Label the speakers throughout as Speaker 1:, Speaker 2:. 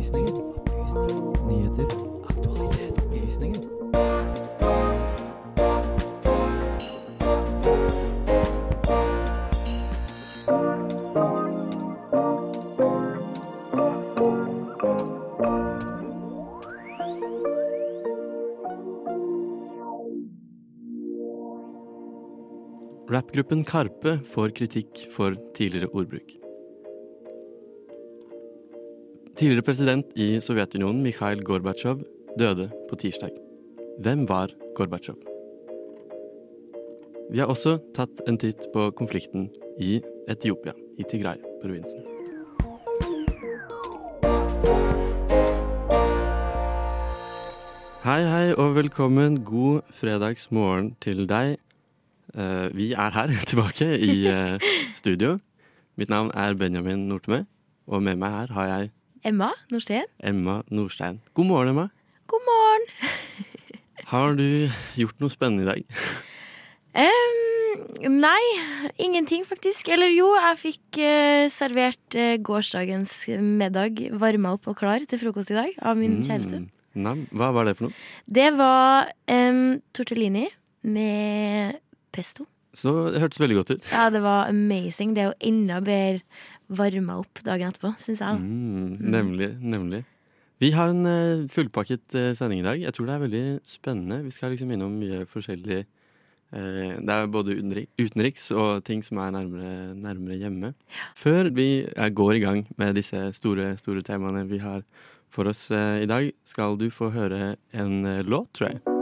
Speaker 1: Opplysningen. Opplysninger. Nyheter. Aktualitet. Opplysninger.
Speaker 2: Rappgruppen Karpe får kritikk for tidligere ordbruk. Tidligere president i Sovjetunionen, Mikhail Gorbatsjov, døde på tirsdag. Hvem var Gorbatsjov? Vi har også tatt en titt på konflikten i Etiopia, i Tigray-provinsen. Hei, hei, og velkommen. God fredagsmorgen til deg. Eh, vi er her tilbake i eh, studio. Mitt navn er Benjamin Nortemø, og med meg her har jeg
Speaker 3: Emma Nordstein.
Speaker 2: Emma Nordstein. God morgen, Emma.
Speaker 3: God morgen.
Speaker 2: Har du gjort noe spennende i dag?
Speaker 3: Um, nei, ingenting faktisk. Eller jo, jeg fikk uh, servert uh, gårsdagens middag varma opp og klar til frokost i dag av min kjæreste.
Speaker 2: Nei, hva var det for noe?
Speaker 3: Det var um, tortellini med pesto.
Speaker 2: Så Det hørtes veldig godt ut.
Speaker 3: Ja, det var amazing. Det er jo enda bedre varma opp dagen etterpå, syns jeg.
Speaker 2: Mm, nemlig, nemlig. Vi har en eh, fullpakket eh, sending i dag. Jeg tror det er veldig spennende. Vi skal liksom innom mye forskjellig eh, Det er både utenriks og ting som er nærmere, nærmere hjemme. Før vi går i gang med disse store, store temaene vi har for oss i dag, skal du få høre en låt, tror jeg.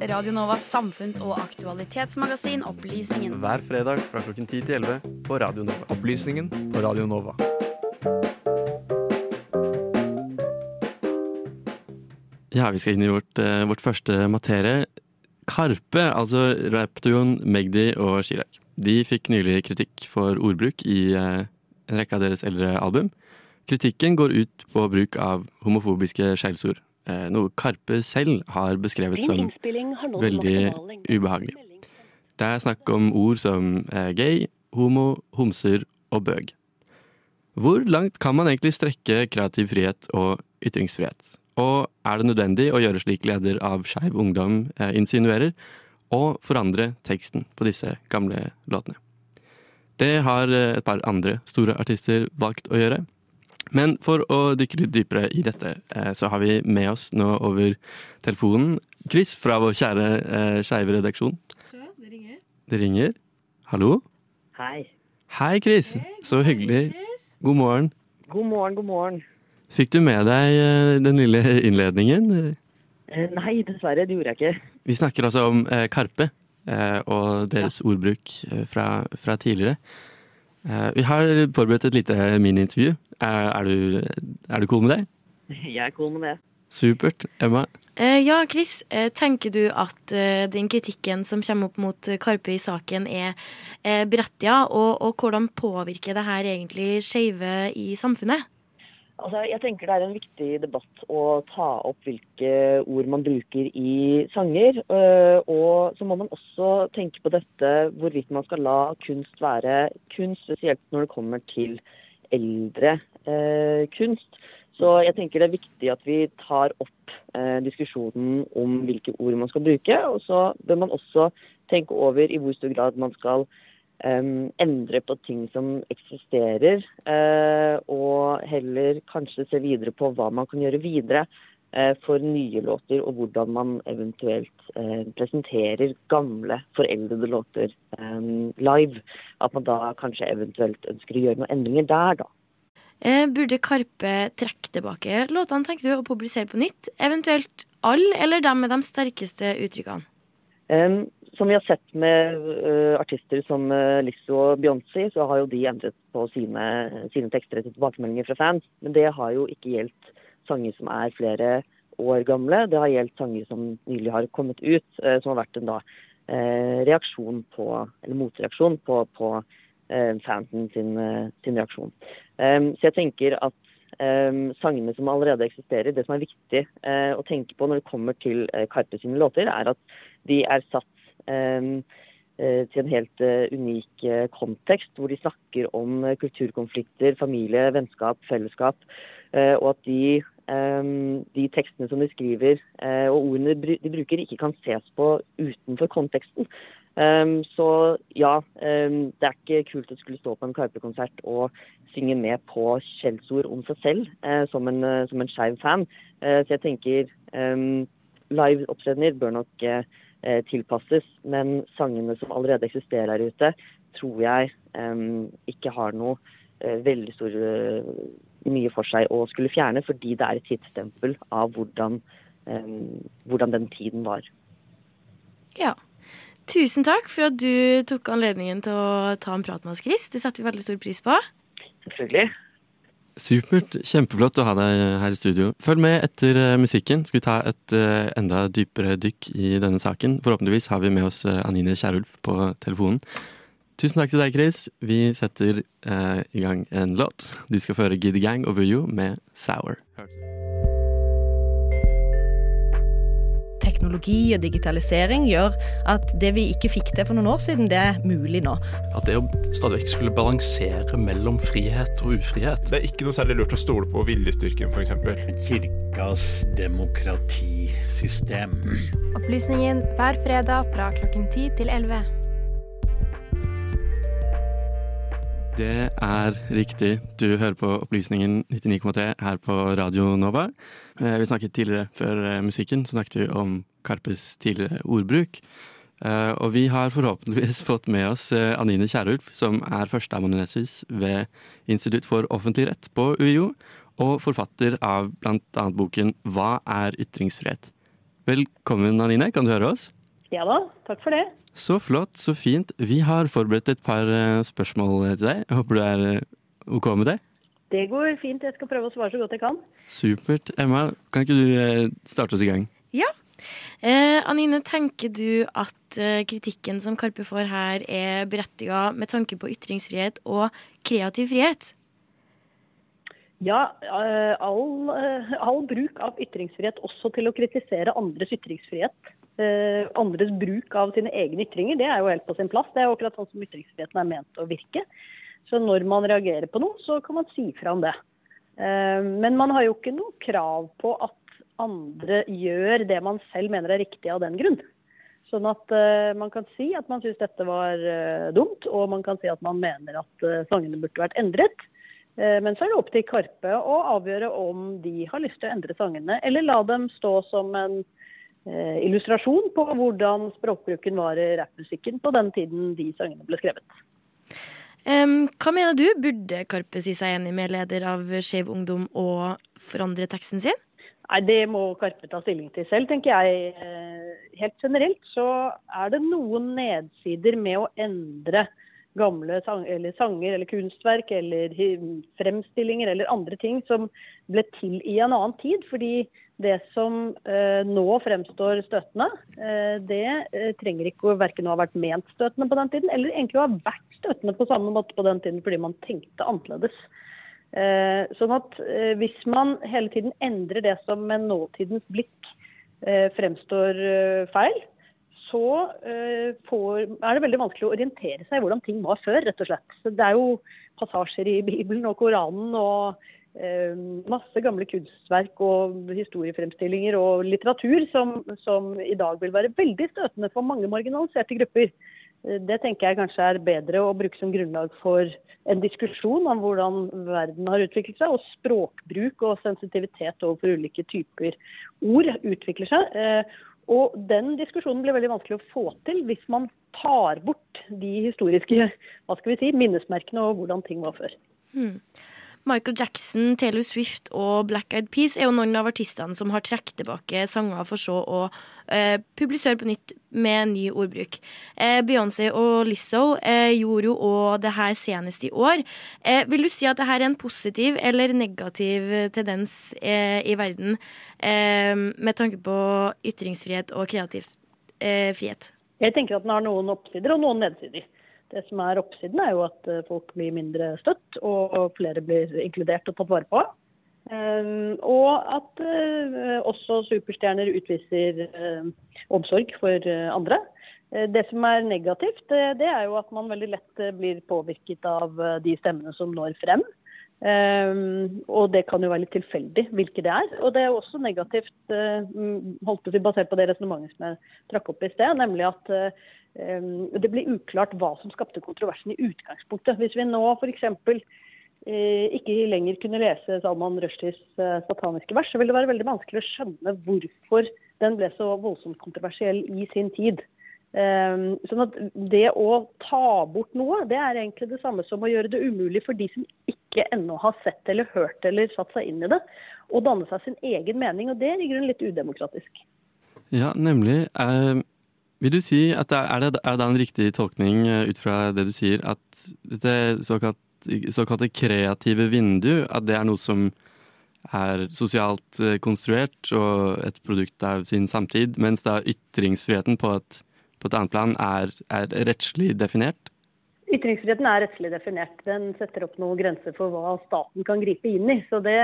Speaker 4: Radio Novas samfunns- og aktualitetsmagasin Opplysningen.
Speaker 2: Hver fredag fra klokken 10 til 11 på Radio Nova.
Speaker 1: Opplysningen på Radio Nova.
Speaker 2: Ja, vi skal inn i vårt, eh, vårt første materie. Karpe, altså rappduoen Magdi og Chirag. De fikk nylig kritikk for ordbruk i eh, en rekke av deres eldre album. Kritikken går ut på bruk av homofobiske skjellsord, noe Karpe selv har beskrevet som veldig ubehagelig. Det er snakk om ord som eh, gay, homo, homser og bøg. Hvor langt kan man egentlig strekke kreativ frihet og ytringsfrihet? Og er det nødvendig å gjøre slik leder av Skeiv Ungdom eh, insinuerer, og forandre teksten på disse gamle låtene? Det har eh, et par andre store artister valgt å gjøre. Men for å dykke litt dypere i dette, eh, så har vi med oss nå over telefonen Chris fra vår kjære eh, skeive redaksjon. Det ringer. Det ringer. Hallo?
Speaker 5: Hei.
Speaker 2: Hei, Chris. Så hyggelig. God morgen.
Speaker 5: God morgen, god morgen.
Speaker 2: Fikk du med deg eh, den lille innledningen?
Speaker 5: Eh, nei, dessverre, det gjorde jeg ikke.
Speaker 2: Vi snakker altså om Karpe eh, og deres ordbruk eh, fra, fra tidligere. Eh, vi har forberedt et lite miniintervju. Er, er, du, er du cool med det?
Speaker 5: Jeg er cool med det.
Speaker 2: Supert. Emma?
Speaker 3: Eh, ja, Chris, eh, tenker du at eh, den kritikken som kommer opp mot eh, Karpe i saken, er eh, berettiget? Og, og hvordan påvirker det her egentlig skeive i samfunnet?
Speaker 5: Altså, jeg tenker det er en viktig debatt å ta opp hvilke ord man bruker i sanger. øh, Og så må man også tenke på dette hvorvidt man skal la kunst være kunst, spesielt når det kommer til eldre eh, kunst. Så jeg tenker det er viktig at vi tar opp eh, diskusjonen om hvilke ord man skal bruke. Og så bør man også tenke over i hvor stor grad man skal em, endre på ting som eksisterer, uh, og heller kanskje se videre på hva man kan gjøre videre uh, for nye låter, og hvordan man eventuelt uh, presenterer gamle, foreldrede låter um, live. At man da kanskje eventuelt ønsker å gjøre noen endringer der, da.
Speaker 3: Burde Karpe trekke tilbake låtene, tenker du, og publisere på nytt? Eventuelt alle, eller dem med de sterkeste uttrykkene?
Speaker 5: Em, som vi har sett med uh, artister som uh, Lizzo og Beyoncé, så har jo de endret på sine, sine tekster etter tilbakemeldinger fra fans. Men det har jo ikke gjeldt sanger som er flere år gamle. Det har gjeldt sanger som nylig har kommet ut, uh, som har vært en da, reaksjon på, eller motreaksjon på, på fansen sin, sin reaksjon. Um, så jeg tenker at Um, sangene som allerede eksisterer, det som er viktig uh, å tenke på når det kommer til uh, Karpe sine låter, er at de er satt til en helt eh, unik eh, kontekst, hvor de snakker om eh, kulturkonflikter, familie, vennskap, fellesskap. eh, og at de, eh, de tekstene som de skriver, eh, og ordene de bruker, ikke kan ses på utenfor konteksten. Um, så ja, det er ikke kult å skulle stå på en Karpe-konsert og synge med på skjellsord om seg selv eh, som en, uh, som en skeiv fan. Eh, så jeg tenker um, live-opptredener bør nok eh, eh, tilpasses, men sangene som allerede eksisterer her ute, tror jeg ikke har noe eh, veldig stor eh, mye for seg å skulle fjerne, fordi det er et tidsstempel av hvordan, hvordan den tiden var.
Speaker 3: Ja. Tusen takk for at du tok anledningen til å ta en prat med oss, Chris. Det setter vi veldig stor pris på.
Speaker 5: Selvfølgelig.
Speaker 2: Supert. Kjempeflott å ha deg her i studio. Følg med etter eh, musikken. Skal vi ta et eh, enda dypere dykk i denne saken. Forhåpentligvis har vi med oss eh, Anine Kierulf på telefonen. Tusen takk til deg, Chris. Vi setter eh, i gang en låt. Du skal føre Gidde Gang over You med Sour.
Speaker 6: Teknologi og digitalisering gjør at det vi ikke fikk til for noen år siden, det er mulig nå.
Speaker 7: At det å stadig vekk skulle balansere mellom frihet og ufrihet
Speaker 8: Det er ikke noe særlig lurt å stole på viljestyrken, f.eks.
Speaker 9: Kirkas demokratisystem.
Speaker 10: Opplysningen hver fredag fra klokken 10 til 11.
Speaker 2: Det er riktig. Du hører på Opplysningen 99,3 her på Radio Nova. Eh, Vi snakket tidligere, før eh, musikken, så snakket vi om Karpes tidligere ordbruk. Eh, Og vi har forhåpentligvis fått med oss eh, Anine Kierulf, som er førsteamanuensis ved Institutt for offentlig rett på UiO, og forfatter av bl.a. boken Hva er ytringsfrihet? Velkommen, Anine. Kan du høre oss?
Speaker 11: Ja da, takk for det.
Speaker 2: Så flott, så fint. Vi har forberedt et par eh, spørsmål til deg. Jeg håper du er OK med det?
Speaker 11: Det går fint. Jeg skal prøve å svare så godt jeg kan.
Speaker 2: Supert. Emma, kan ikke du starte oss i gang?
Speaker 3: Ja. Eh, Anine, tenker du at eh, kritikken som Karpe får her, er berettiga med tanke på ytringsfrihet og kreativ frihet?
Speaker 11: Ja, eh, all, eh, all bruk av ytringsfrihet også til å kritisere andres ytringsfrihet, eh, andres bruk av sine egne ytringer, det er jo helt på sin plass. Det er jo akkurat sånn som ytringsfriheten er ment å virke. Så når man reagerer på noe, så kan man si fra om det. Men man har jo ikke noe krav på at andre gjør det man selv mener er riktig av den grunn. Sånn at uh, man kan si at man syns dette var uh, dumt, og man kan si at man mener at uh, sangene burde vært endret. Men så er det opp til Karpe å avgjøre om de har lyst til å endre sangene, eller la dem stå som en illustrasjon på hvordan språkbruken var i rappmusikken på den tiden de sangene ble skrevet.
Speaker 3: Um, hva mener du? Burde Karpe si seg enig med leder av Skeiv Ungdom og forandre teksten sin?
Speaker 11: Nei, Det må Karpe ta stilling til selv, tenker jeg. Eh, Helt generelt så er det noen nedsider med å endre gamle sang eller sanger eller kunstverk eller fremstillinger eller andre ting som ble til i en annen tid. Fordi det som eh, nå fremstår støtende, eh, det eh, trenger ikke å verken ha vært ment støtende på den tiden, eller egentlig å ha vært støtende på samme måte på den tiden fordi man tenkte annerledes. Eh, sånn at eh, hvis man hele tiden endrer det som med nåtidens blikk eh, fremstår feil, så får, er det veldig vanskelig å orientere seg i hvordan ting var før, rett og slett. Så det er jo passasjer i Bibelen og Koranen og masse gamle kunstverk og historiefremstillinger og litteratur som, som i dag vil være veldig støtende for mange marginaliserte grupper. Det tenker jeg kanskje er bedre å bruke som grunnlag for en diskusjon om hvordan verden har utviklet seg, og språkbruk og sensitivitet overfor ulike typer ord utvikler seg. Eh, Og den diskusjonen blir veldig vanskelig å få til hvis man tar bort de historiske hva skal vi si, minnesmerkene og hvordan ting var før.
Speaker 3: Hmm. Michael Jackson, Taylor Swift og Black Eyed Peas er jo noen av artistene som har trukket tilbake sanger for så å eh, publisere på nytt med ny ordbruk. Eh, Beyoncé og Lizzo eh, gjorde jo òg det her senest i år. Eh, vil du si at det her er en positiv eller negativ tendens eh, i verden eh, med tanke på ytringsfrihet og kreativ frihet?
Speaker 11: Jeg tenker at den har noen oppsider og noen nedsider. Det som er oppsiden, er jo at eh, folk blir mindre støtt, og flere blir inkludert og tatt vare på. Um, og at uh, også superstjerner utviser uh, omsorg for andre. Eh, Det som er negativt, det, er jo at man veldig lett eh, blir påvirket av eh, de stemmene som når frem. Ehm, og det kan jo være litt tilfeldig hvilke det er. Og det er jo også negativt, eh, holdt på å si, basert på det resonnementet som jeg trakk opp i sted, nemlig at eh, ehm, det blir uklart hva som skapte kontroversen i utgangspunktet. Hvis vi nå f.eks. Eh, ikke lenger kunne lese Salman Rushdies eh, sataniske vers, så ville det være veldig vanskelig å skjønne hvorfor den ble så voldsomt kontroversiell i sin tid. Um, sånn at Det å ta bort noe, det er egentlig det samme som å gjøre det umulig for de som ikke ennå har sett eller hørt eller satt seg inn i det, å danne seg sin egen mening. og Det er i grunnen litt udemokratisk.
Speaker 2: Ja, nemlig. Eh, vil du si at det er, er, det, en riktig tolkning eh, ut fra det du sier, at det såkalt, kreative vindu, at det er noe som er sosialt eh, konstruert og et produkt av sin samtid, mens da ytringsfriheten på et, på et annet plan er, er rettslig definert?
Speaker 11: Ytringsfriheten er rettslig definert. Den setter opp noen grenser for hva staten kan gripe inn i. Så det,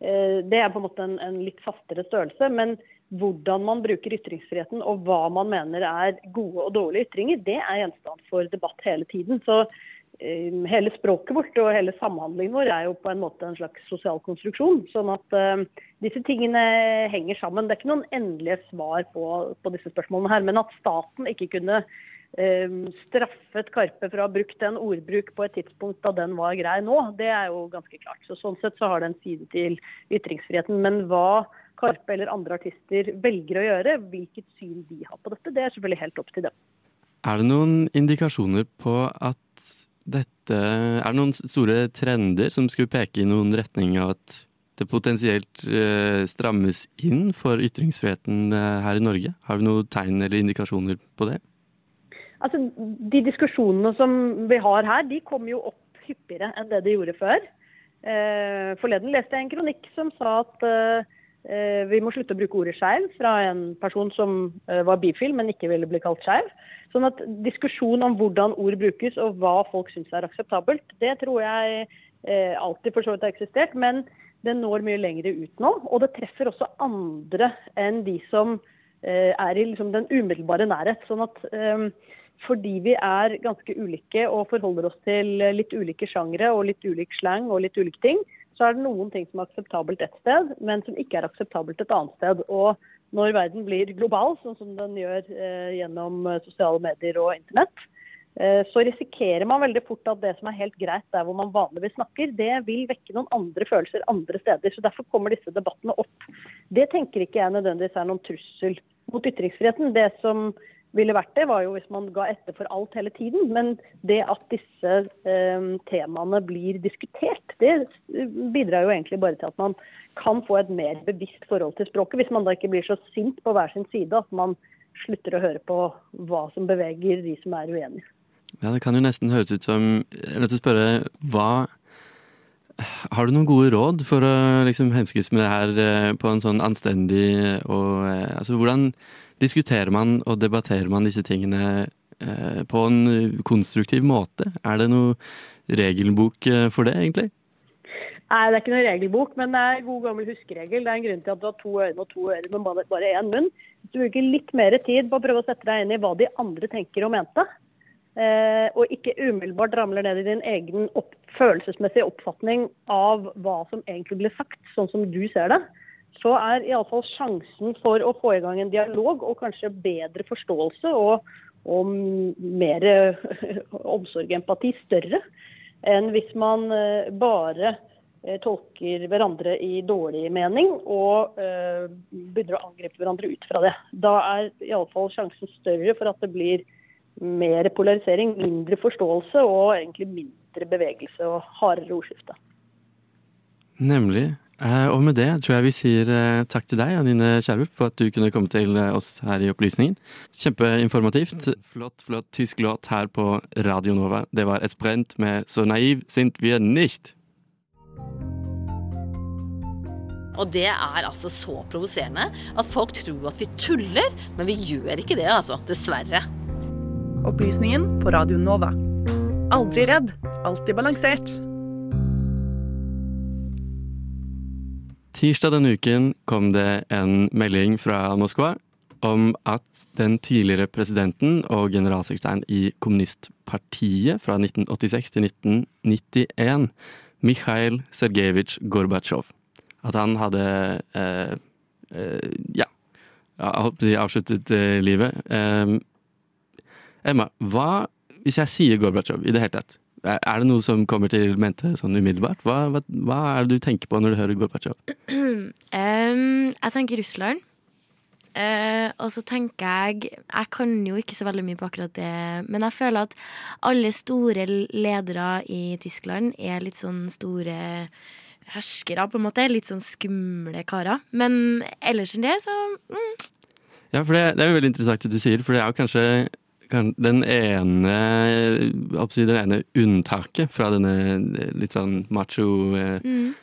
Speaker 11: eh, det er på en måte en, en litt fastere størrelse. Men hvordan man bruker ytringsfriheten og hva man mener er gode og dårlige ytringer, det er gjenstand for debatt hele tiden. Så eh, hele språket vårt og hele samhandlingen vår er jo på en måte en slags sosial konstruksjon. Sånn at eh, disse tingene henger sammen. Det er ikke noen endelige svar på, på disse spørsmålene her. Men at staten ikke kunne eh, straffet Karpe for å ha brukt en ordbruk på et tidspunkt da den var grei nå, det er jo ganske klart. Så Sånn sett så har det en side til ytringsfriheten. Men hva Karpe eller andre artister velger å gjøre, hvilket syn de har på dette, det er selvfølgelig helt opp til dem.
Speaker 2: Er det noen indikasjoner på at dette Er det noen store trender som skulle peke i noen retning av at det potensielt eh, strammes inn for ytringsfriheten eh, her i Norge? Har vi noen tegn eller indikasjoner på det?
Speaker 11: Altså, De diskusjonene som vi har her, de kommer jo opp hyppigere enn det de gjorde før. Eh, forleden leste jeg en kronikk som sa at eh, vi må slutte å bruke ordet skeiv, fra en person som eh, var bifil, men ikke ville bli kalt skeiv. Sånn at diskusjon om hvordan ord brukes og hva folk syns er akseptabelt, det tror jeg eh, alltid for så vidt har eksistert. Men det når mye lenger ut nå. Og det treffer også andre enn de som eh, er i liksom, den umiddelbare nærhet. Sånn at eh, fordi vi er ganske ulike og forholder oss til litt ulike sjangre og litt ulik slang og litt ulike ting, så er det noen ting som er akseptabelt ett sted, men som ikke er akseptabelt et annet sted. Og når verden blir global, sånn som den gjør eh, gjennom eh, sosiale medier og internett, eh, så risikerer man veldig fort at det som er helt greit der hvor man vanligvis snakker, det vil vekke noen andre følelser andre steder. Så Derfor kommer disse debattene opp. Det tenker ikke jeg nødvendigvis er noen trussel mot ytringsfriheten. Det som ville vært det, var jo hvis man ga etter for alt hele tiden. Men det at disse eh, temaene blir diskutert, det bidrar jo egentlig bare til at man kan få et mer bevisst forhold til språket. Hvis man da ikke blir så sint på hver sin side at man slutter å høre på hva som beveger de som er uenige.
Speaker 2: Ja, Det kan jo nesten høres ut som Jeg er nødt til å spørre hva Har du noen gode råd for å liksom hemskes med det her eh, på en sånn anstendig og eh, Altså, hvordan diskuterer man og debatterer man disse tingene eh, på en konstruktiv måte? Er det noe regelbok eh, for det, egentlig?
Speaker 11: Nei, det er ikke noen regelbok, men det er god gammel huskeregel. Det er en grunn til at du har to øyne og to ører, men bare, én munn. Hvis du bruker litt mer tid på å prøve å sette deg inn i hva de andre tenker og mente, eh, og ikke umiddelbart ramler ned i din egen opp, følelsesmessige oppfatning av hva som egentlig ble sagt, sånn som du ser det, så er iallfall sjansen for å få i gang en dialog og kanskje bedre forståelse og, og mer omsorg og empati større enn hvis man eh, bare eh, tolker hverandre i dårlig mening og begynner å angripe hverandre ut fra det. Da er iallfall sjansen større for at det blir mer polarisering, mindre forståelse og egentlig mindre bevegelse og hardere ordskifte.
Speaker 2: Nemlig. Eh, og med det tror jeg vi sier eh, takk til deg, Anine Kjerulf, for at du kunne komme til eh, oss her i Opplysningen. Kjempeinformativt. Flott, flott tysk låt her på Radio Nova. Det var Esprent med Så naiv sind wir nicht.
Speaker 9: Og det er altså så provoserende at folk tror at vi tuller, men vi gjør ikke det, altså. Dessverre.
Speaker 12: Opplysningen på Radio Nova. Aldri redd, alltid balansert.
Speaker 2: Tirsdag denne uken kom det en melding fra Moskva om at den tidligere presidenten og generalsekretæren i kommunistpartiet fra 1986 til 1991, Mikhail Sergejevitsj Gorbatsjov, at han hadde eh, eh, ja, avsluttet eh, livet. Eh, Emma, hva hvis jeg sier Gorbatsjov i det hele tatt? Er det noe som kommer til mente sånn umiddelbart? Hva, hva, hva er det du tenker på når du hører Gorbatsjov?
Speaker 3: Um, jeg tenker Russland. Uh, og så tenker jeg Jeg kan jo ikke så veldig mye på akkurat det, men jeg føler at alle store ledere i Tyskland er litt sånn store herskere, på en måte. Litt sånn skumle karer. Men ellers enn det, så mm,
Speaker 2: Ja, for det, det er jo veldig interessant det du sier, for det er jo kanskje kan, den ene Det ene unntaket fra denne litt sånn macho eh,
Speaker 3: Mm.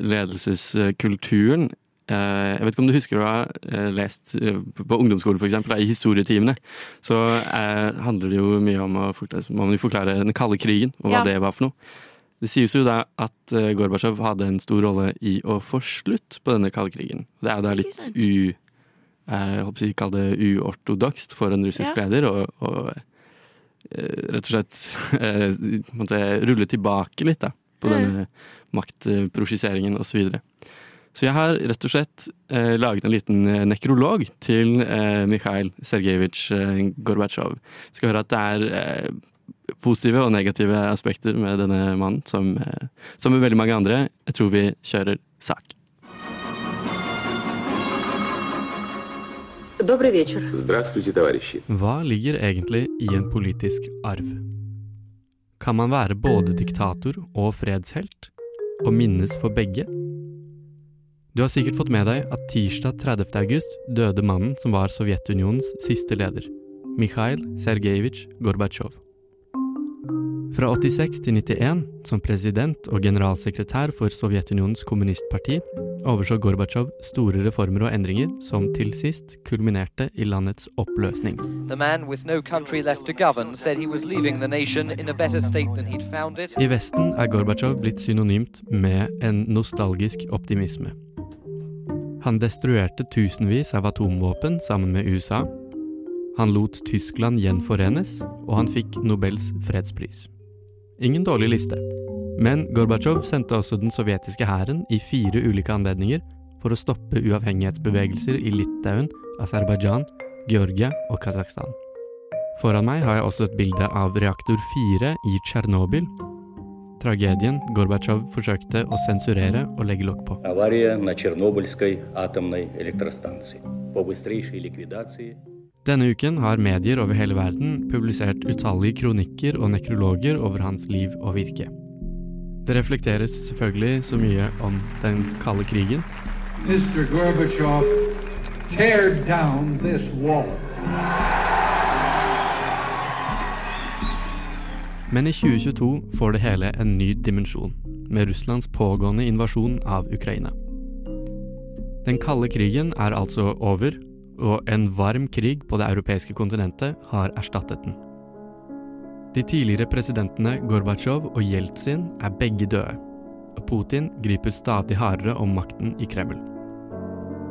Speaker 2: ledelseskulturen. Eh, jeg vet ikke om du husker å ha eh, lest eh, på ungdomsskolen for eksempel, i historietimene. Så eh, handler det jo mye om å forklare, forklare den kalde krigen og hva
Speaker 3: Ja.
Speaker 2: det var for noe. Det sies jo da at Gorbatsjov hadde en stor rolle i å få slutt på denne kalde krigen. Det er jo da litt u... eh, Jeg håper å kaller det uortodokst for en russisk
Speaker 3: Ja.
Speaker 2: leder. Og, og eh, rett og slett eh, måte rulle tilbake litt da, på
Speaker 3: Mm.
Speaker 2: denne maktprosjiseringen osv. Så, så jeg har rett og slett eh, laget en liten nekrolog til eh, Mikhail Sergejevitsj eh, Gorbatsjov. Skal høre at det er positive og negative aspekter med denne mannen, som, som med veldig mange andre. Jeg tror vi kjører sak.
Speaker 13: Добрый вечер. Здравствуйте, товарищи.
Speaker 2: Hva ligger egentlig i en politisk arv? Kan man være både diktator og fredshelt, og minnes for begge? Du har sikkert fått med deg at tirsdag 30. august døde mannen som var Sovjetunionens siste leder, Mikhail Sergejevitsj Gorbatsjov. Fra 86 til 91, som president og generalsekretær for Sovjetunionens kommunistparti, overså Gorbatsjov store reformer og endringer som til sist kulminerte i landets oppløsning.
Speaker 14: The man with no country left to govern said he was leaving the nation in a better state than he'd found it.
Speaker 2: I Vesten er Gorbatsjov blitt synonymt med en nostalgisk optimisme. Han destruerte tusenvis av atomvåpen sammen med USA. Han lot Tyskland gjenforenes, og han fikk Nobels fredspris. Ingen dårlig liste. Men Gorbatsjov sendte også den sovjetiske hæren i fire ulike anledninger for å stoppe uavhengighetsbevegelser i Litauen, Aserbajdsjan, Georgia og Kasakhstan. Foran meg har jeg også et bilde av reaktor 4 i Tsjernobyl. Tragedien Gorbatsjov forsøkte å sensurere og legge lokk på.
Speaker 15: Авария на Чернобыльской атомной электростанции. По быстрейшей ликвидации
Speaker 2: denne uken har medier over hele verden publisert utallige kronikker og nekrologer over hans liv og virke. Det reflekteres selvfølgelig så mye om den kalde krigen,
Speaker 16: Mr. Gorbachev, tear down this wall.
Speaker 2: men i 2022 får det hele en ny dimensjon, med Russlands pågående invasjon av Ukraina. Den kalde krigen er altså over, og en varm krig på det europeiske kontinentet har erstattet den. De tidligere presidentene Gorbatsjov og Jeltsin er begge døde, og Putin griper stadig hardere om makten i Kreml.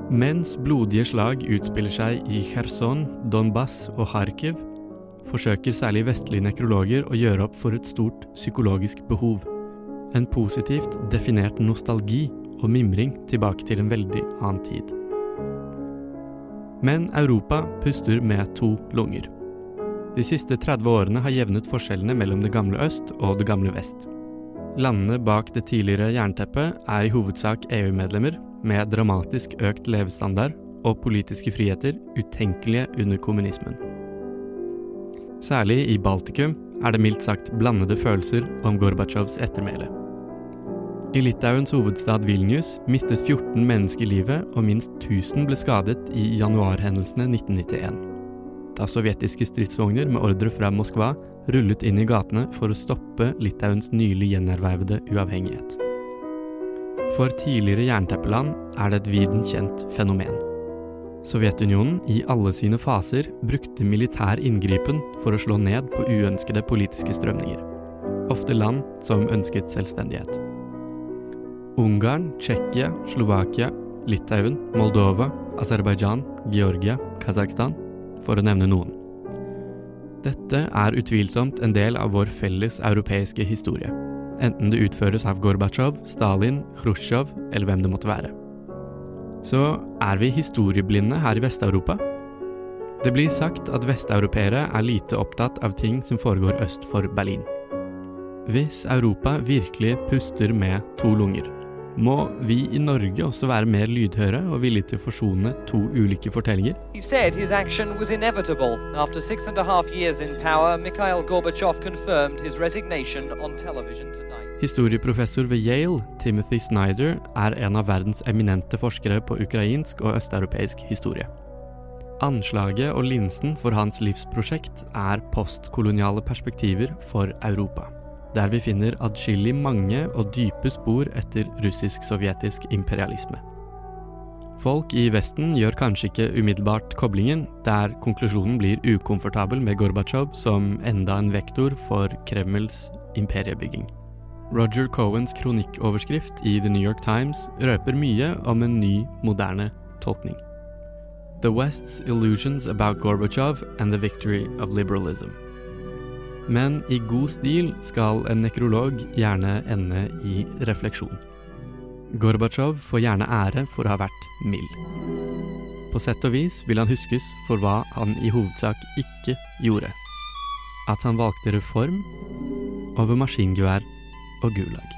Speaker 2: Mens blodige slag utspiller seg i Kherson, Donbas og Kharkiv, forsøker særlig vestlige nekrologer å gjøre opp for et stort psykologisk behov. En positivt definert nostalgi og mimring tilbake til en veldig annen tid. Men Europa puster med to lunger. De siste 30 årene har jevnet forskjellene mellom det gamle øst og det gamle vest. Landene bak det tidligere jernteppet er i hovedsak EU-medlemmer, med dramatisk økt levestandard og politiske friheter utenkelige under kommunismen. Særlig i Baltikum er det mildt sagt blandede følelser om Gorbatsjovs ettermæle. I Litauens hovedstad Vilnius mistet 14 mennesker livet, og minst 1000 ble skadet i januarhendelsene 1991. Da sovjetiske stridsvogner med ordre fra Moskva rullet inn i gatene for å stoppe Litauens nylig gjenervervede uavhengighet. For tidligere jernteppeland er det et viden kjent fenomen. Sovjetunionen i alle sine faser brukte militær inngripen for å slå ned på uønskede politiske strømninger. Ofte land som ønsket selvstendighet. Ungarn, Tsjekkia, Slovakia, Litauen, Moldova, Aserbajdsjan, Georgia, Kasakhstan, for å nevne noen. Dette er utvilsomt en del av vår felles europeiske historie, enten det utføres av Gorbatsjov, Stalin, Khrusjtsjov eller hvem det måtte være. Så er vi historieblinde her i Vest-Europa? Det blir sagt at vesteuropeere er lite opptatt av ting som foregår øst for Berlin. Hvis Europa virkelig puster med to lunger, må vi i Norge også være mer lydhøre og villige til å forsone to ulike fortellinger?
Speaker 14: He said his action was inevitable. After six and a half years in power, Mikhail Gorbachev confirmed his resignation on television tonight.
Speaker 2: Historieprofessor ved Yale, Timothy Snyder, er en av verdens eminente forskere på ukrainsk og østeuropeisk historie. Anslaget og linsen for hans livsprosjekt er postkoloniale perspektiver for Europa, der vi finner adskillig mange og dype spor etter russisk-sovjetisk imperialisme. Folk i Vesten gjør kanskje ikke umiddelbart koblingen, der konklusjonen blir ukomfortabel med Gorbatsjov som enda en vektor for Kremls imperiebygging. Roger Cohens kronikkoverskrift i The New York Times røper mye om en ny, moderne tolkning. The West's Illusions About Gorbachev and the Victory of Liberalism. Men i god stil skal en nekrolog gjerne ende i refleksjon. Gorbatsjov får gjerne ære for å ha vært mild. På sett og vis vil han huskes for hva han i hovedsak ikke gjorde. At han valgte reform over maskingevær og gulag.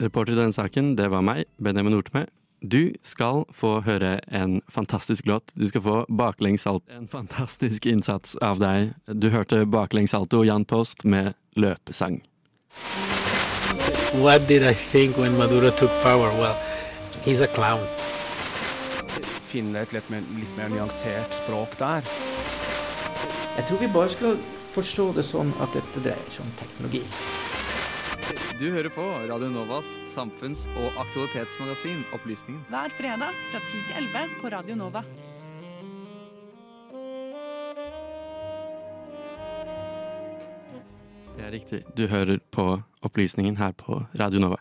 Speaker 2: Reporter i denne saken, det var meg, Benjamin Nortme. Du skal få høre en fantastisk låt. Du skal få baklengs salto. En fantastisk innsats av deg. Du hørte baklengs salto Jan Post med løpesang.
Speaker 17: What did I think when Maduro took power? Well, he's a clown.
Speaker 18: Finne et litt mer, litt mer nyansert språk der.
Speaker 19: Jeg tror vi bare skal forstå det sånn at dette dreier seg om teknologi.
Speaker 1: Du hører på Radio Novas samfunns- og aktualitetsmagasin Opplysningen.
Speaker 12: Hver fredag fra 10 til 11 på Radio Nova.
Speaker 2: Det er riktig. Du hører på Opplysningen her på Radio Nova.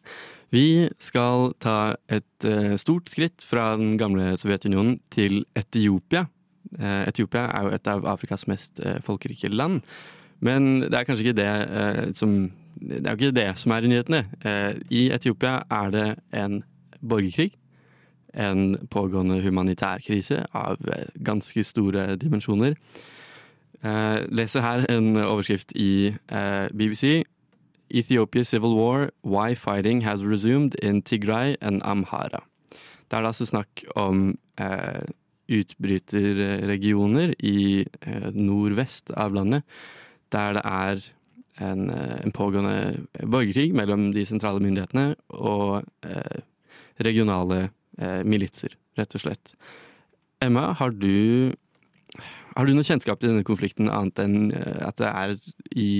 Speaker 2: Vi skal ta et eh, stort skritt fra den gamle Sovjetunionen til Etiopia. Eh, Etiopia er jo et av Afrikas mest eh, folkerike land. Men det er kanskje ikke det eh, som Det er jo ikke det som er i nyhetene. Eh, I Etiopia er det en borgerkrig. En pågående humanitær krise av eh, ganske store dimensjoner. Eh, leser her en overskrift i BBC. Ethiopia Civil War, Why Fighting Has Resumed in Tigray and Amhara. Det er altså snakk om eh, utbryterregioner i eh, nordvest av landet, der det er en, eh, en pågående borgerkrig mellom de sentrale myndighetene og eh, regionale eh, militser, rett og slett. Emma, har du har du noe kjennskap til denne konflikten annet enn eh, at det er i,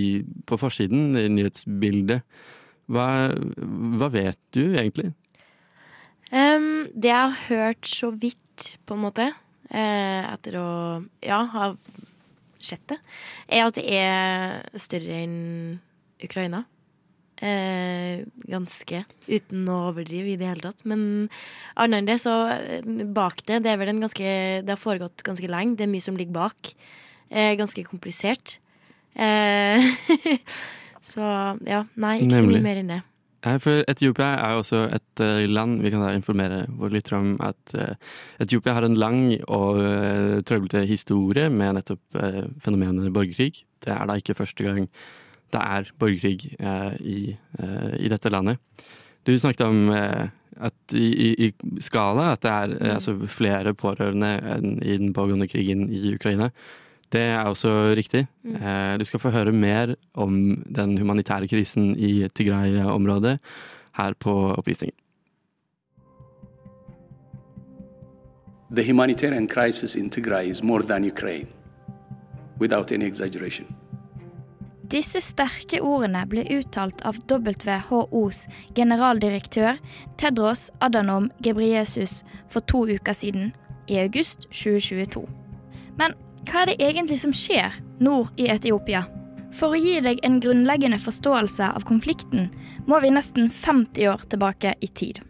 Speaker 2: på forsiden, i nyhetsbildet? Hva, hva vet du egentlig?
Speaker 3: Um, det jeg har hørt så vidt, på en måte, eh, etter å ja, ha sett er at det er større enn Ukraina. Eh, ganske, uten å overdrive i det hele tatt. Men annet enn det, så eh, bak det Det er vel en ganske Det har foregått ganske lenge. Det er mye som ligger bak. Eh, ganske komplisert. Eh, så ja, nei, ikke så mye mer enn det.
Speaker 2: Eh, For Etiopia er jo også et eh, land Vi kan da informere våre lyttere om at eh, Etiopia har en lang og trøblete historie med nettopp fenomenet borgerkrig. Det er da ikke første gang det er borgerkrig i, i dette landet. Du snakket om at i, i, skala at det er altså flere pårørende enn i den pågående krigen i Ukraina. Det er også riktig. Eh, Du skal få høre mer om den humanitære krisen i Tigray-området her på Opplysningen.
Speaker 13: The humanitarian crisis in Tigray is more than Ukraine, without any exaggeration.
Speaker 20: Disse sterke ordene ble uttalt av WHOs generaldirektør Tedros Adhanom Ghebreyesus for to uker siden, i august 2022. Men hva er det egentlig som skjer nord i Etiopia? For å gi deg en grunnleggende forståelse av konflikten, må vi nesten 50 år tilbake i tid.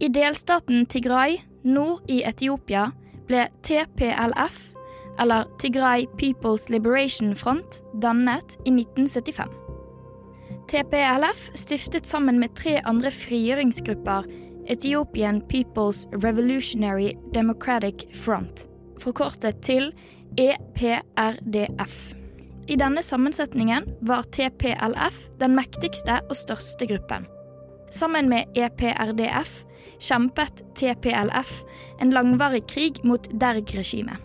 Speaker 20: I delstaten Tigray nord i Etiopia ble TPLF, eller Tigray People's Liberation Front, dannet i 1975. TPLF stiftet sammen med tre andre frigjøringsgrupper Ethiopian People's Revolutionary Democratic Front, forkortet til EPRDF. I denne sammensetningen var TPLF den mektigste og største gruppen. Sammen med EPRDF kjempet TPLF en langvarig krig mot Derg-regimet.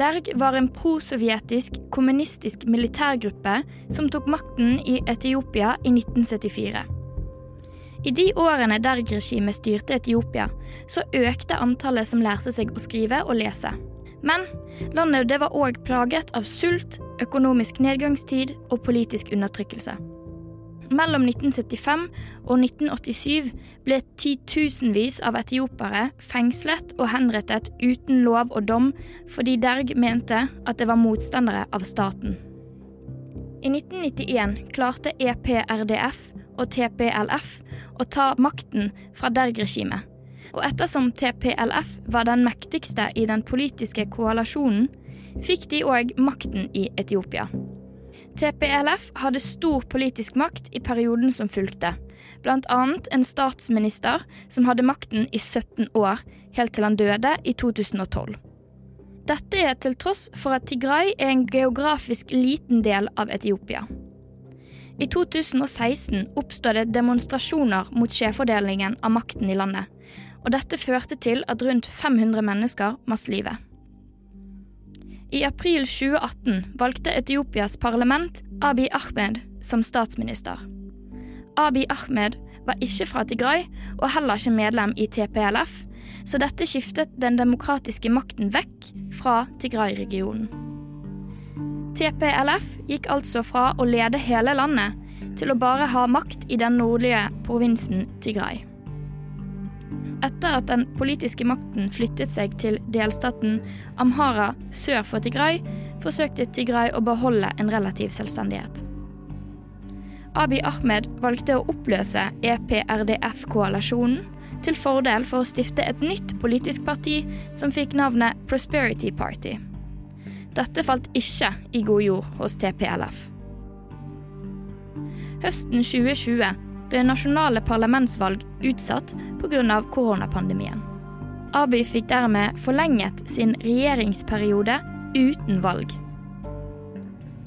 Speaker 20: Derg var en prosovjetisk, kommunistisk militærgruppe som tok makten i Etiopia i 1974. I de årene Derg-regimet styrte Etiopia, så økte antallet som lærte seg å skrive og lese. Men landet det var òg plaget av sult, økonomisk nedgangstid og politisk undertrykkelse. Mellom 1975 og 1987 ble titusenvis av etiopere fengslet og henrettet uten lov og dom fordi Derg mente at det var motstandere av staten. I 1991 klarte EPRDF og TPLF å ta makten fra Derg-regimet. Og ettersom TPLF var den mektigste i den politiske koalisjonen, fikk de òg makten i Etiopia. TPLF hadde stor politisk makt i perioden som fulgte, bl.a. en statsminister som hadde makten i 17 år, helt til han døde i 2012. Dette er til tross for at Tigray er en geografisk liten del av Etiopia. I 2016 oppstod det demonstrasjoner mot skjevfordelingen av makten i landet, og dette førte til at rundt 500 mennesker mistet livet. I april 2018 valgte Etiopias parlament Abiy Ahmed som statsminister. Abiy Ahmed var ikke fra Tigray og heller ikke medlem i TPLF, så dette skiftet den demokratiske makten vekk fra Tigray-regionen. TPLF gikk altså fra å lede hele landet til å bare ha makt i den nordlige provinsen Tigray. Etter at den politiske makten flyttet seg til delstaten Amhara sør for Tigray, forsøkte Tigray å beholde en relativ selvstendighet. Abiy Ahmed valgte å oppløse EPRDF-koalisjonen til fordel for å stifte et nytt politisk parti som fikk navnet Prosperity Party. Dette falt ikke i god jord hos TPLF. Høsten 2020 ble nasjonale parlamentsvalg utsatt pga. koronapandemien. Abiy fikk dermed forlenget sin regjeringsperiode uten valg.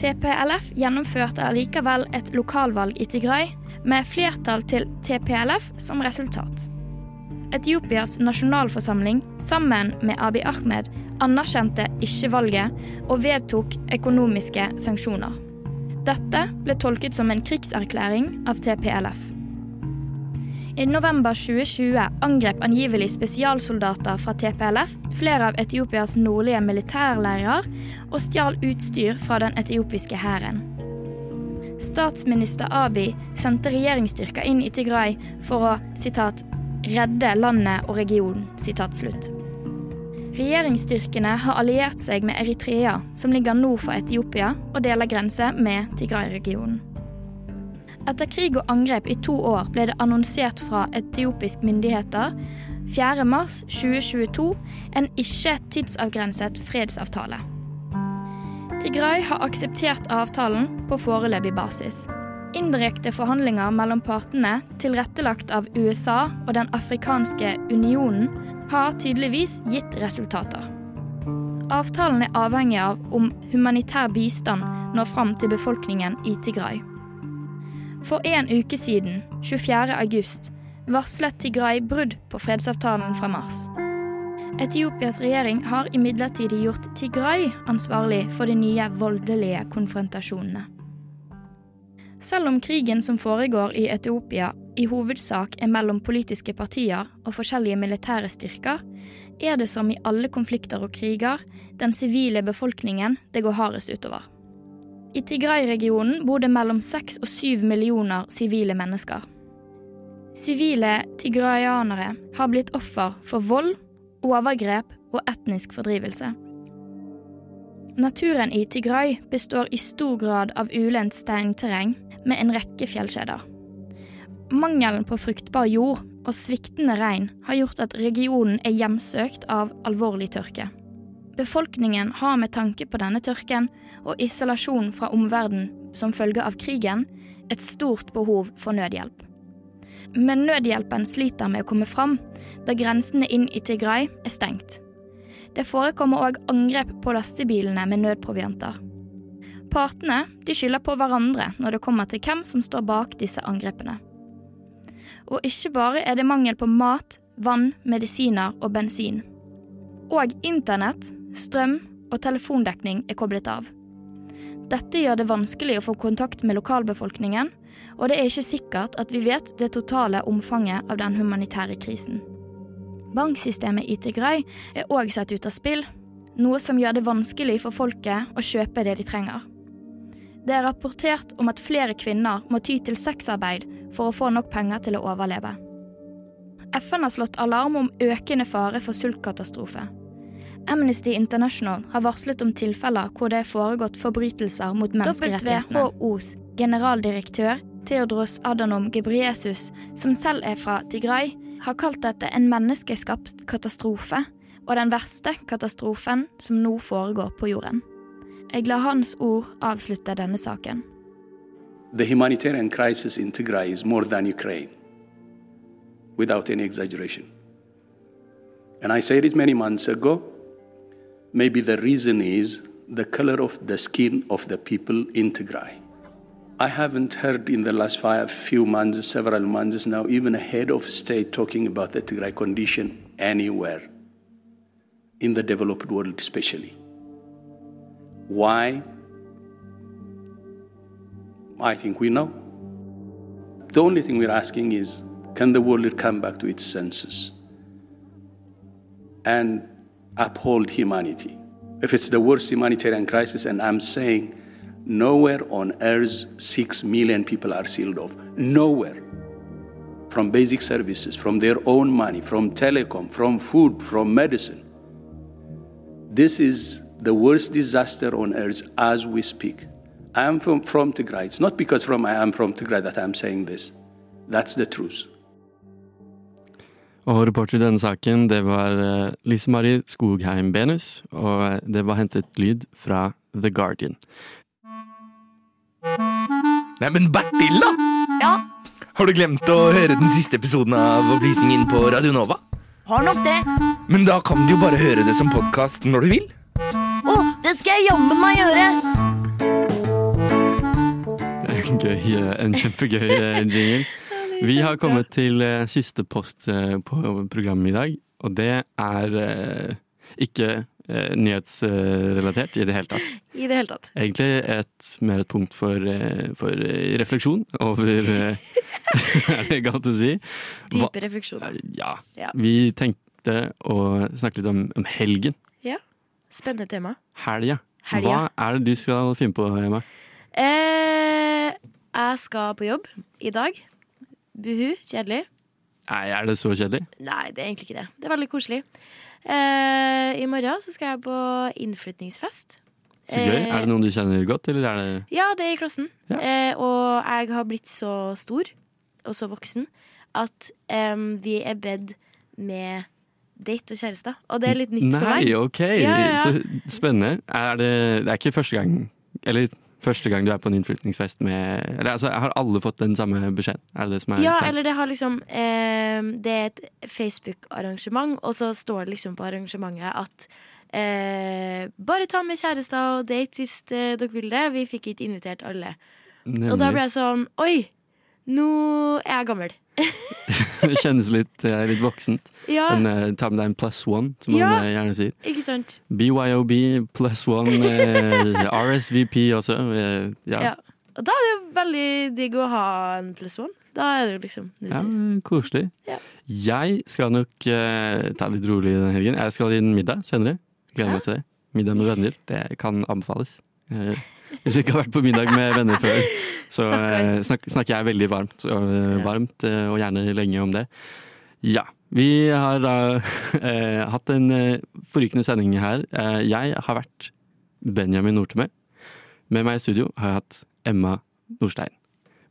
Speaker 20: TPLF gjennomførte allikevel et lokalvalg i Tigray, med flertall til TPLF som resultat. Etiopias nasjonalforsamling, sammen med Abiy Ahmed, anerkjente ikke valget og vedtok økonomiske sanksjoner. Dette ble tolket som en krigserklæring av TPLF. I november 2020 angrep angivelig spesialsoldater fra TPLF flere av Etiopias nordlige militærleirer og stjal utstyr fra den etiopiske hæren. Statsminister Abiy sendte regjeringsstyrker inn i Tigray for å citat, 'redde landet og regionen'. Citat slutt. Regjeringsstyrkene har alliert seg med Eritrea, som ligger nord for Etiopia og deler grense med Tigray-regionen. Etter krig og angrep i to år ble det annonsert fra etiopiske myndigheter 4.3.2022 en ikke tidsavgrenset fredsavtale. Tigray har akseptert avtalen på foreløpig basis. Indirekte forhandlinger mellom partene, tilrettelagt av USA og Den afrikanske unionen, har tydeligvis gitt resultater. Avtalen er avhengig av om humanitær bistand når fram til befolkningen i Tigray. For en uke siden, 24. august, varslet Tigray brudd på fredsavtalen fra mars. Etiopias regjering har imidlertid gjort Tigray ansvarlig for de nye voldelige konfrontasjonene. Selv om krigen som foregår i Etiopia i hovedsak er mellom politiske partier og forskjellige militære styrker, er det som i alle konflikter og kriger den sivile befolkningen det går hardest utover. I Tigray-regionen bor det mellom seks og syv millioner sivile mennesker. Sivile tigrayanere har blitt offer for vold, overgrep og etnisk fordrivelse. Naturen i Tigray består i stor grad av ulendt steinterreng med en rekke fjellkjeder. Mangelen på fruktbar jord og sviktende regn har gjort at regionen er hjemsøkt av alvorlig tørke. Befolkningen har med tanke på denne tørken og isolasjon fra omverdenen som følge av krigen, et stort behov for nødhjelp. Men nødhjelpen sliter med å komme fram, da grensene inn i Tigray er stengt. Det forekommer òg angrep på lastebilene med nødprovianter. Partene de skylder på hverandre når det kommer til hvem som står bak disse angrepene. Og ikke bare er det mangel på mat, vann, medisiner og bensin. Og internett, strøm og telefondekning er koblet av. Dette gjør det vanskelig å få kontakt med lokalbefolkningen, og det er ikke sikkert at vi vet det totale omfanget av den humanitære krisen. Banksystemet i Tigray er òg satt ut av spill, noe som gjør det vanskelig for folket å kjøpe det de trenger. Det er rapportert om at flere kvinner må ty til sexarbeid for å få nok penger til å overleve. FN har slått alarm om økende fare for sultkatastrofe. Amnesty International har varslet om tilfeller hvor det er foregått forbrytelser mot menneskerettighetene. WHOs generaldirektør Theodros Adhanom Ghebreyesus, som selv er fra Tigray, har kalt dette en menneskeskapt katastrofe, og den verste katastrofen som nå foregår på jorden. Jeg lar hans ord avslutte denne saken.
Speaker 13: The humanitarian crisis in Tigray is more than Ukraine, without any exaggeration. And I said it many months ago. Maybe the reason is the color of the skin of the people in Tigray. I haven't heard in the last five few months, several months now, even a head of state talking about the Tigray condition anywhere, in the developed world especially. Why? I think we know. The only thing we're asking is can the world come back to its senses and uphold humanity? If it's the worst humanitarian crisis, and I'm saying nowhere on earth six million people are sealed off, nowhere. From basic services, from their own money, from telecom, from food, from medicine. This is the worst disaster on earth as we speak. I am from, from Tigray. It's not because from I am from Tigray that I'm saying this. That's the truth.
Speaker 2: Og reporter i denne saken, det var eh, Lise Marie Skogheim Benus, og det var hentet lyd fra The Guardian.
Speaker 21: Neimen, Bertilla!
Speaker 22: Ja?
Speaker 21: Har du glemt å høre den siste episoden av Opplysningen på Radio Nova?
Speaker 22: Har nok det.
Speaker 21: Men da kan du jo bare høre det som podkast når du vil.
Speaker 22: Det skal jeg jammen meg gjøre!
Speaker 2: Det er en gøy, eh, en kjempegøy eh, jingle. Vi har kommet til eh, siste post på programmet i dag, og det er ikke nyhetsrelatert i det hele tatt.
Speaker 3: I det hele tatt.
Speaker 2: Egentlig et, mer et punkt for, for refleksjon over Er det galt å si?
Speaker 3: Dype refleksjoner.
Speaker 2: Ja.
Speaker 3: Ja.
Speaker 2: Vi tenkte å snakke litt om, om helgen.
Speaker 3: Ja. Spennende tema.
Speaker 2: Helga. Hva er det du skal finne på, Emma?
Speaker 3: Eh, jeg skal på jobb i dag. Buhu. Kjedelig.
Speaker 2: Nei, er det så kjedelig?
Speaker 3: Nei, det er egentlig ikke det. Det er veldig koselig. Eh, I morgen så skal jeg på innflytningsfest.
Speaker 2: Så gøy.
Speaker 3: Eh,
Speaker 2: Er det noen du kjenner godt, eller er det
Speaker 3: Ja, det er i klassen. Eh, og jeg har blitt så stor og så voksen at em, vi er bedt med date og kjærester. Og det er litt nytt for meg.
Speaker 2: Nei, ok.
Speaker 3: Ja, ja, ja.
Speaker 2: Så spennende. Er det, det er ikke første gang Eller første gang du er på en innflytningsfest med eller, altså, Har alle fått den samme beskjeden? Er det det som er
Speaker 3: Ja, eller det har liksom eh, Det er et Facebook-arrangement, og så står det liksom på arrangementet at eh, bare ta med kjærester og date hvis eh, dere vil det. Vi fikk ikke invitert alle. Og da ble jeg sånn Oi, nå er jeg gammel.
Speaker 2: Det kjennes litt, eh, litt voksent.
Speaker 3: Ja.
Speaker 2: Men eh, ta med deg en plus one, som
Speaker 3: Ja.
Speaker 2: man eh, gjerne sier.
Speaker 3: Ikke sant?
Speaker 2: BYOB plus one, eh, RSVP også. eh, ja.
Speaker 3: Ja. Og da er det jo veldig digg å ha en pluss one. Da er det jo liksom
Speaker 2: Ja, koselig.
Speaker 3: Ja.
Speaker 2: Jeg skal nok eh, ta det litt rolig den helgen. Jeg skal i en middag senere. Gleder meg til det. Middag med venner. Det kan anbefales. Eh, hvis vi ikke har vært på middag med venner før, så eh, snak, snakker jeg veldig varmt. og, eh, varmt eh, og gjerne lenge om det. Ja. Vi har da eh, hatt en forrykende sending her. Jeg har vært Benjamin Nortemø. Med meg i studio har jeg hatt Emma Nordstein.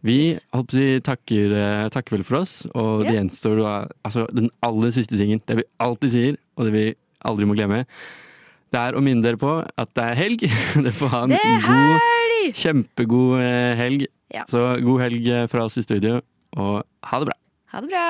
Speaker 2: Vi håper, takker, takker vel for oss, og det gjenstår altså, den aller siste tingen. Det vi alltid sier, og det vi aldri må glemme. Det er å minne dere på at det er helg. Dere får ha en god, kjempegod eh, helg.
Speaker 3: Ja.
Speaker 2: Så god helg eh, fra oss i studio, og ha det bra.
Speaker 3: Ha det bra.